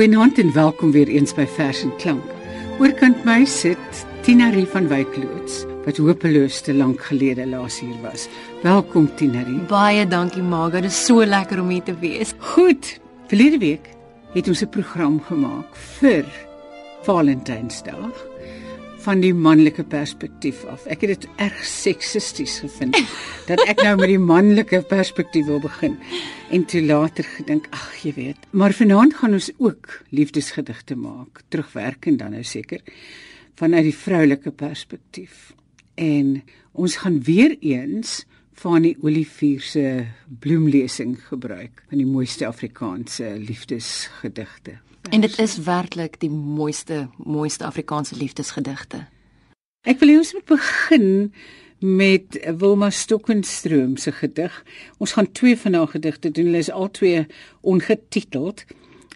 Goeienaand en welkom weer eens by Vers en Klank. Oorkant my sit Tinarie van Wykloots wat hopeloos te lank gelede laas hier was. Welkom Tinarie. Baie dankie Marga, dit is so lekker om hier te wees. Goed. Verlede week het ons 'n program gemaak vir Valentynsdag van die manlike perspektief af. Ek het dit erg seksisties gevind dat ek nou met die manlike perspektief wil begin en toe later gedink, ag, jy weet, maar vanaand gaan ons ook liefdesgedigte maak, terugwerkend dan nou seker vanuit die vroulike perspektief. En ons gaan weer eens van die Olivier se bloemlesing gebruik van die mooiste Afrikaanse liefdesgedigte. En dit is werklik die mooiste mooiste Afrikaanse liefdesgedigte. Ek wil hê ons moet begin met Wilma Stokenstroom se gedig. Ons gaan twee van haar gedigte doen. Hulle is albei ongetiteld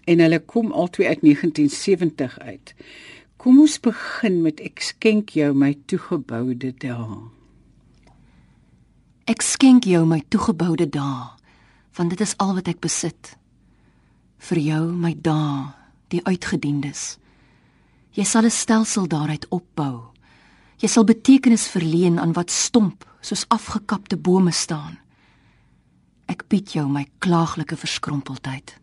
en hulle kom albei uit 1970 uit. Kom ons begin met ek skenk jou my toegeboude dae. Ek skenk jou my toegeboude dae, want dit is al wat ek besit vir jou my dae die uitgediendes jy sal 'n stelsel daaruit opbou jy sal betekenis verleen aan wat stomp soos afgekapte bome staan ek bied jou my klaaglike verskrompeldheid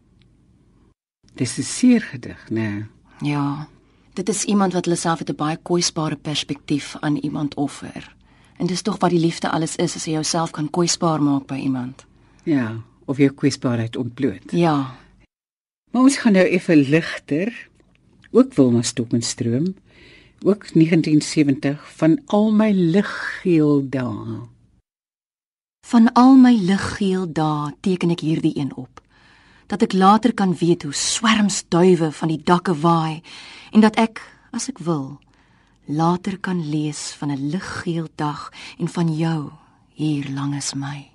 dis 'n seer gedig nê nee. ja dit is iemand wat hulle self met 'n baie kwesbare perspektief aan iemand offer en dis tog wat die liefde alles is as jy jouself kan kwesbaar maak by iemand ja of jou kwesbaarheid ontbloot ja Maar ons gaan nou effe ligter. Ook Wilma Stokenstroom. Ook 1970 van al my liggeel dae. Van al my liggeel dae teken ek hierdie een op. Dat ek later kan weet hoe swerms duwe van die dakke waai en dat ek, as ek wil, later kan lees van 'n liggeel dag en van jou hier langs my.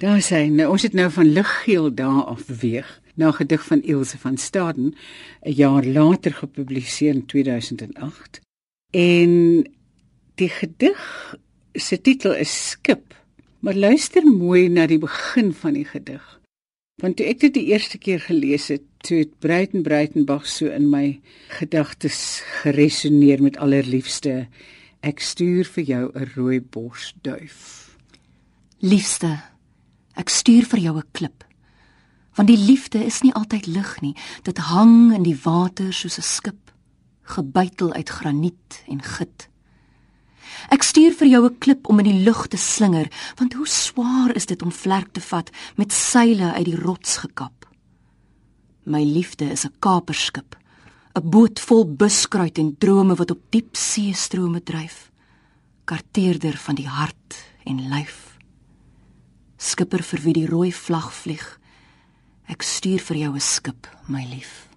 Daar sê nou ons het nou van liggeel dae af beweeg na gedig van Ilse van Staden 'n jaar later gepubliseer in 2008. En die gedig se titel is Skip. Maar luister mooi na die begin van die gedig. Want toe ek dit die eerste keer gelees het, toe het Breiten Breitenbach so in my gedagtes geresoneer met allerliefste. Ek stuur vir jou 'n rooi borsduif. Liefste, ek stuur vir jou 'n klip want die liefde is nie altyd lig nie. Dit hang in die water soos 'n skip gebytel uit graniet en git. Ek stuur vir jou 'n klip om in die lug te slinger want hoe swaar is dit om vlerk te vat met seile uit die rots gekap. My liefde is 'n kaperskip 'n boot vol buskruit en drome wat op diep see strome dryf karteerder van die hart en lyf. Skipper vir wie die rooi vlag vlieg Ek stuur vir jou 'n skip, my lief.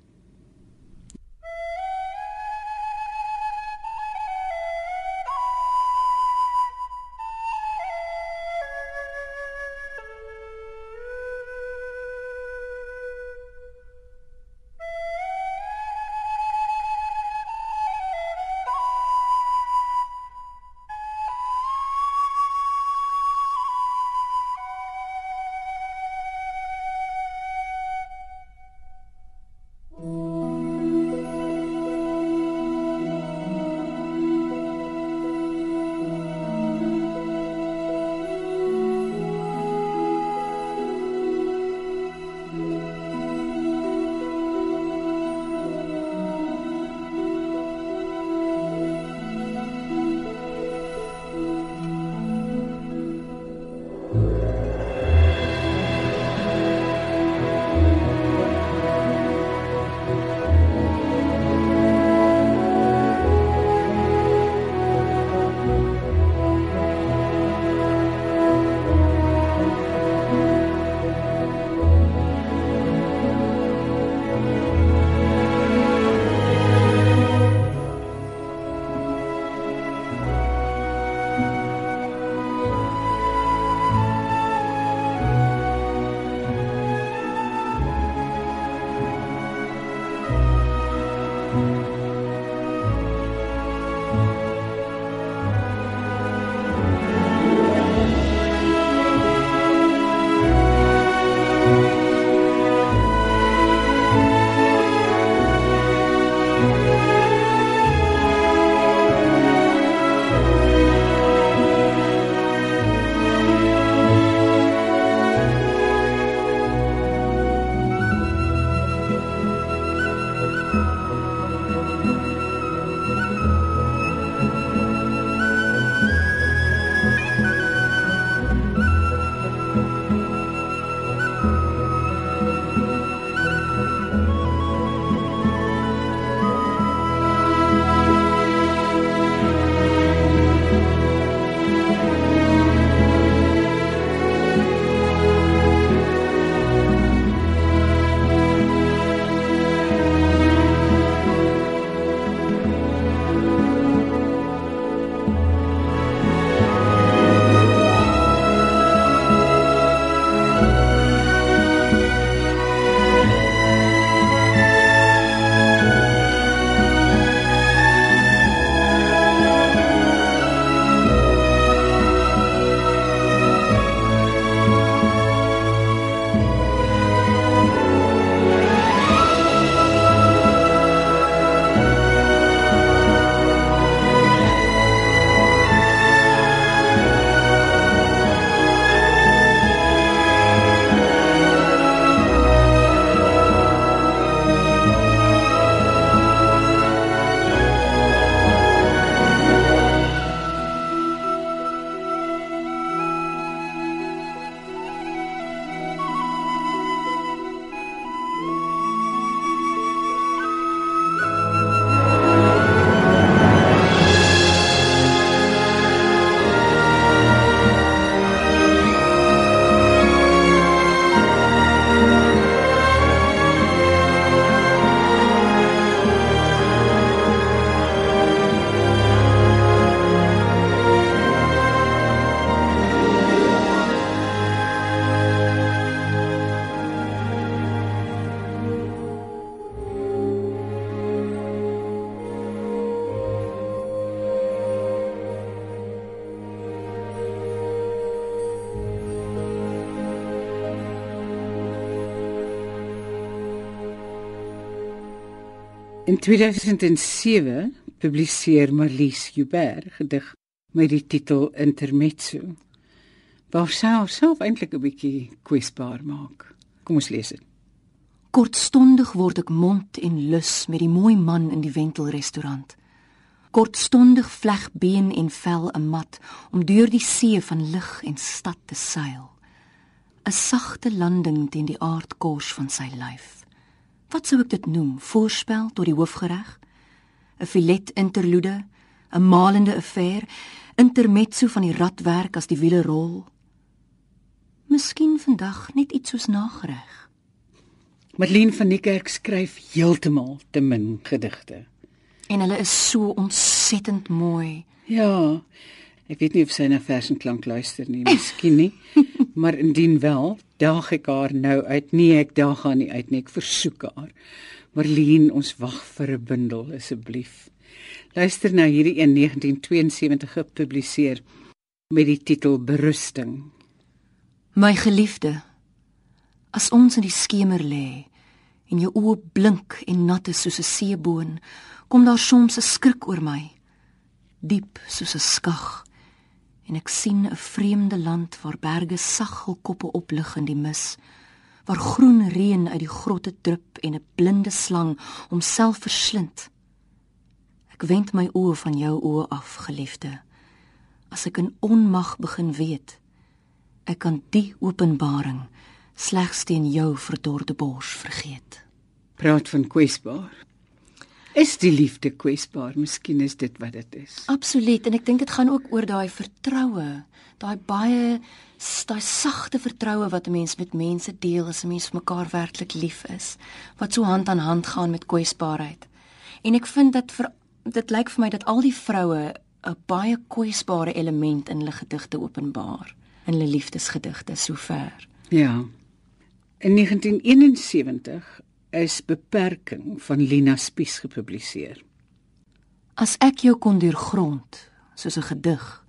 In 2007 publiseer Marlies Joubert gedig met die titel Intermezzo. Waar sy haarself eintlik 'n bietjie kwesbaar maak. Kom ons lees dit. Kortstondig word ek mond en lus met die mooi man in die wentelrestaurant. Kortstondig vleg been en vel 'n mat om deur die see van lig en stad te seil. 'n Sagte landing teen die aardkors van sy lyf. Wat sou ek dit noem? Voorspel tot die hoofgereg? 'n Filet interlude, 'n malende affair, intermezzo van die radwerk as die wiele rol. Miskien vandag net iets soos nagereg. Madeleine van die kerk skryf heeltemal te min gedigte. En hulle is so ontsettend mooi. Ja. Ek weet nie of sy na vers en klank luister nie, miskien nie. maar indien wel, daag ek haar nou uit. Nee, ek daag haar nie uit nie. Ek versoek haar. Marlene, ons wag vir 'n bundel asseblief. Luister nou hierdie in 1972 gepubliseer met die titel Berusting. My geliefde, as ons in die skemer lê en jou oë blink en nat is soos 'n seeboon, kom daar soms 'n skrik oor my, diep soos 'n skag en ek sien 'n vreemde land waar berge sag hul koppe oplig in die mis waar groen reën uit die grotte drup en 'n blinde slang homself verslind. Ek wend my oë van jou oë af geliefde. As ek in onmag begin weet ek kan die openbaring slegs teen jou verdorde bors vergeet. Praat van kwesbaar Is die liefde kwesbaar? Miskien is dit wat dit is. Absoluut en ek dink dit gaan ook oor daai vertroue, daai baie daai sagte vertroue wat 'n mens met mense deel as 'n mens mekaar werklik lief is, wat so hand aan hand gaan met kwesbaarheid. En ek vind dat vir dit lyk vir my dat al die vroue 'n baie kwesbare element in hulle gedigte openbaar, in hulle liefdesgedigte sover. Ja. In 1971 is beperking van Lina Spies gepubliseer. As ek jou kon deurgrond soos 'n gedig,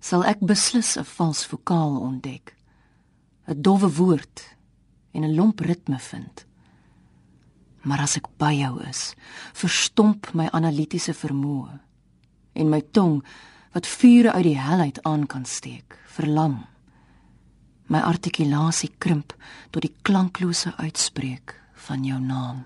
sal ek beslis 'n vals vokaal ontdek, 'n dowwe woord en 'n lomp ritme vind. Maar as ek by jou is, verstomp my analitiese vermoë en my tong wat vure uit die hel uit aan kan steek, verlam. My artikulasie krimp tot die klanklose uitspreek van jou naam.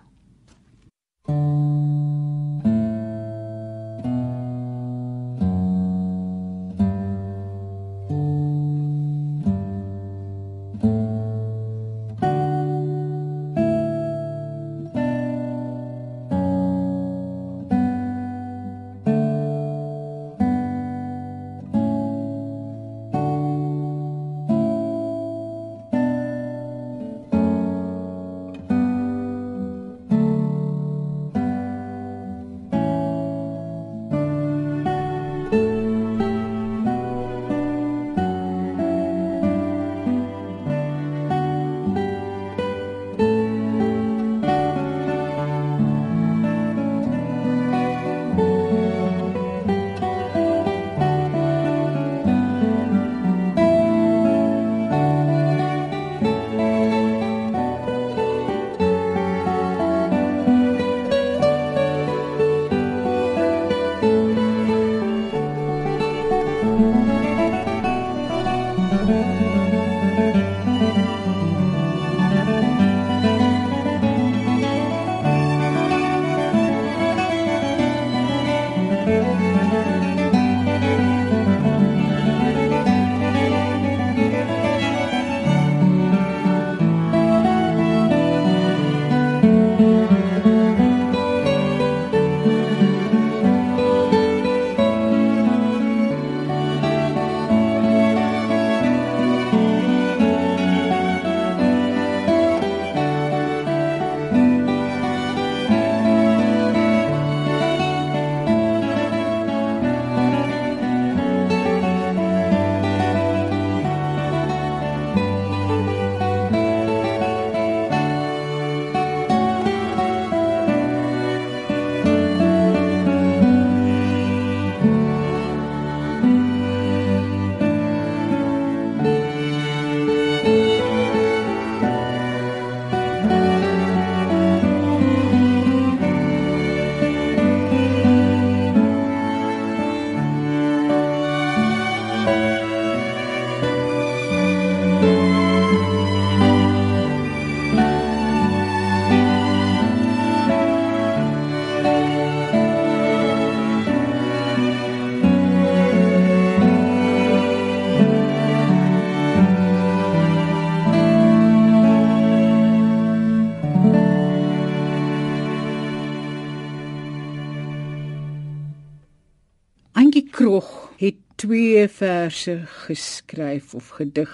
Twee verse geskryf of gedig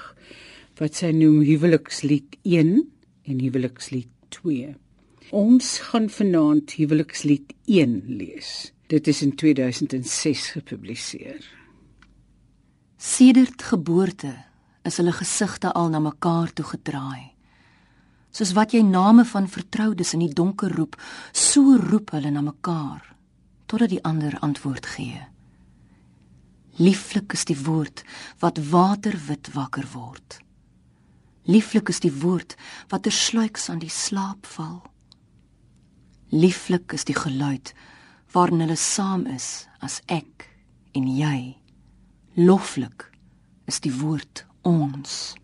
wat sy noem Huwelikslied 1 en Huwelikslied 2. Ons gaan vanaand Huwelikslied 1 lees. Dit is in 2006 gepubliseer. Sedert geboorte is hulle gesigte al na mekaar toe gedraai. Soos wat jy name van vertroudes in die donker roep, so roep hulle na mekaar totdat die ander antwoord gee. Lieflik is die woord wat waterwit wakker word. Lieflik is die woord wat tersluiks aan die slaap val. Lieflik is die geluid waarin hulle saam is as ek en jy. Loflik is die woord ons.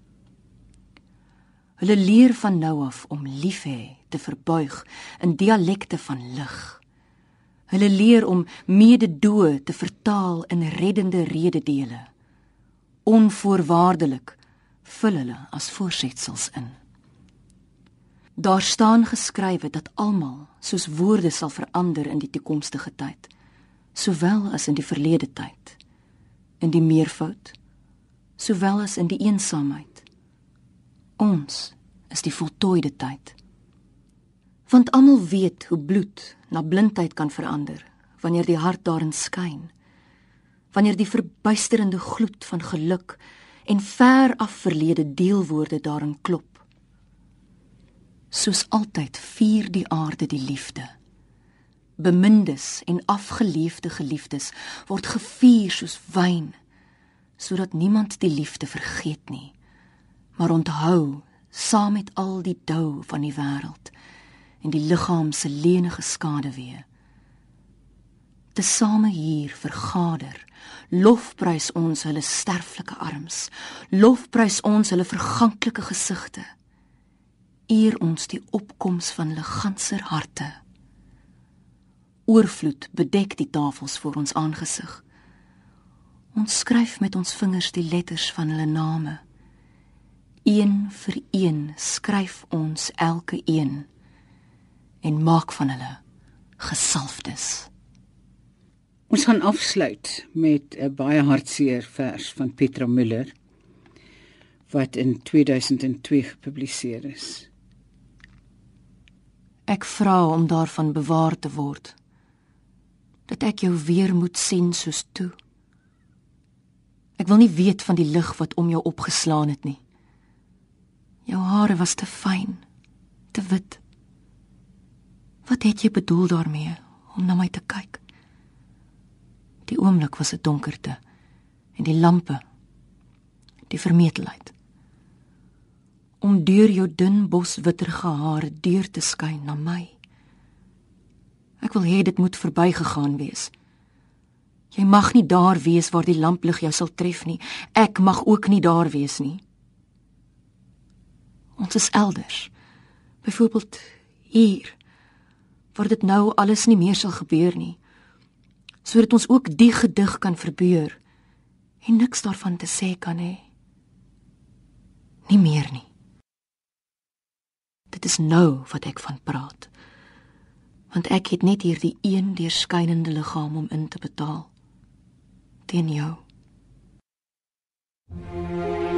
Hulle leer van nou af om lief hê te verbuig in dialekte van lig. Hulle leer om mededoe te vertaal in reddende rededele. Onvoorwaardelik vul hulle as voorsetsels in. Daar staan geskrywe dat almal soos woorde sal verander in die toekomstige tyd, sowel as in die verlede tyd, in die meervoud, sowel as in die eensaamheid. Ons is die voltooide tyd. Want almal weet hoe bloed na blindheid kan verander wanneer die hart daarin skyn. Wanneer die verbuisterende gloed van geluk en ver af verlede deelwoorde daarin klop. Soos altyd vier die aarde die liefde. Bemindes en afgeleefde geliefdes word gevier soos wyn sodat niemand die liefde vergeet nie maar onthou saam met al die dou van die wêreld en die liggaam se lenige skade weer te same hier vergader. Lofprys ons hulle sterflike arms. Lofprys ons hulle verganklike gesigte. Eer ons die opkoms van hulle ganser harte. Oorvloed bedek die tafels voor ons aangesig. Ons skryf met ons vingers die letters van hulle name. Een vir een skryf ons elke een en maak van hulle gesalfdes. Ons gaan afsluit met 'n baie hartseer vers van Petra Müller wat in 2002 gepubliseer is. Ek vra om daarvan bewaar te word dat ek jou weer moet sien soos toe. Ek wil nie weet van die lig wat om jou opgeslaan het nie. Jou hare was te fyn, te wit. Wat het jy bedoel daarmee om na my te kyk? Die oomblik was 'n donkerte en die lampe, die vermetelheid. Om deur jou dun boswitterige hare deur te skyn na my. Ek wil hê dit moet verbygegaan wees. Jy mag nie daar wees waar die lamplig jou sal tref nie. Ek mag ook nie daar wees nie. Ons is elders. Byvoorbeeld hier waar dit nou alles nie meer sal gebeur nie. Sodat ons ook die gedig kan verbeur en niks daarvan te sê kan hê. Nie meer nie. Dit is nou wat ek van praat. Want ek het net hierdie een deurskynende liggaam om in te betaal teen jou. Thank you.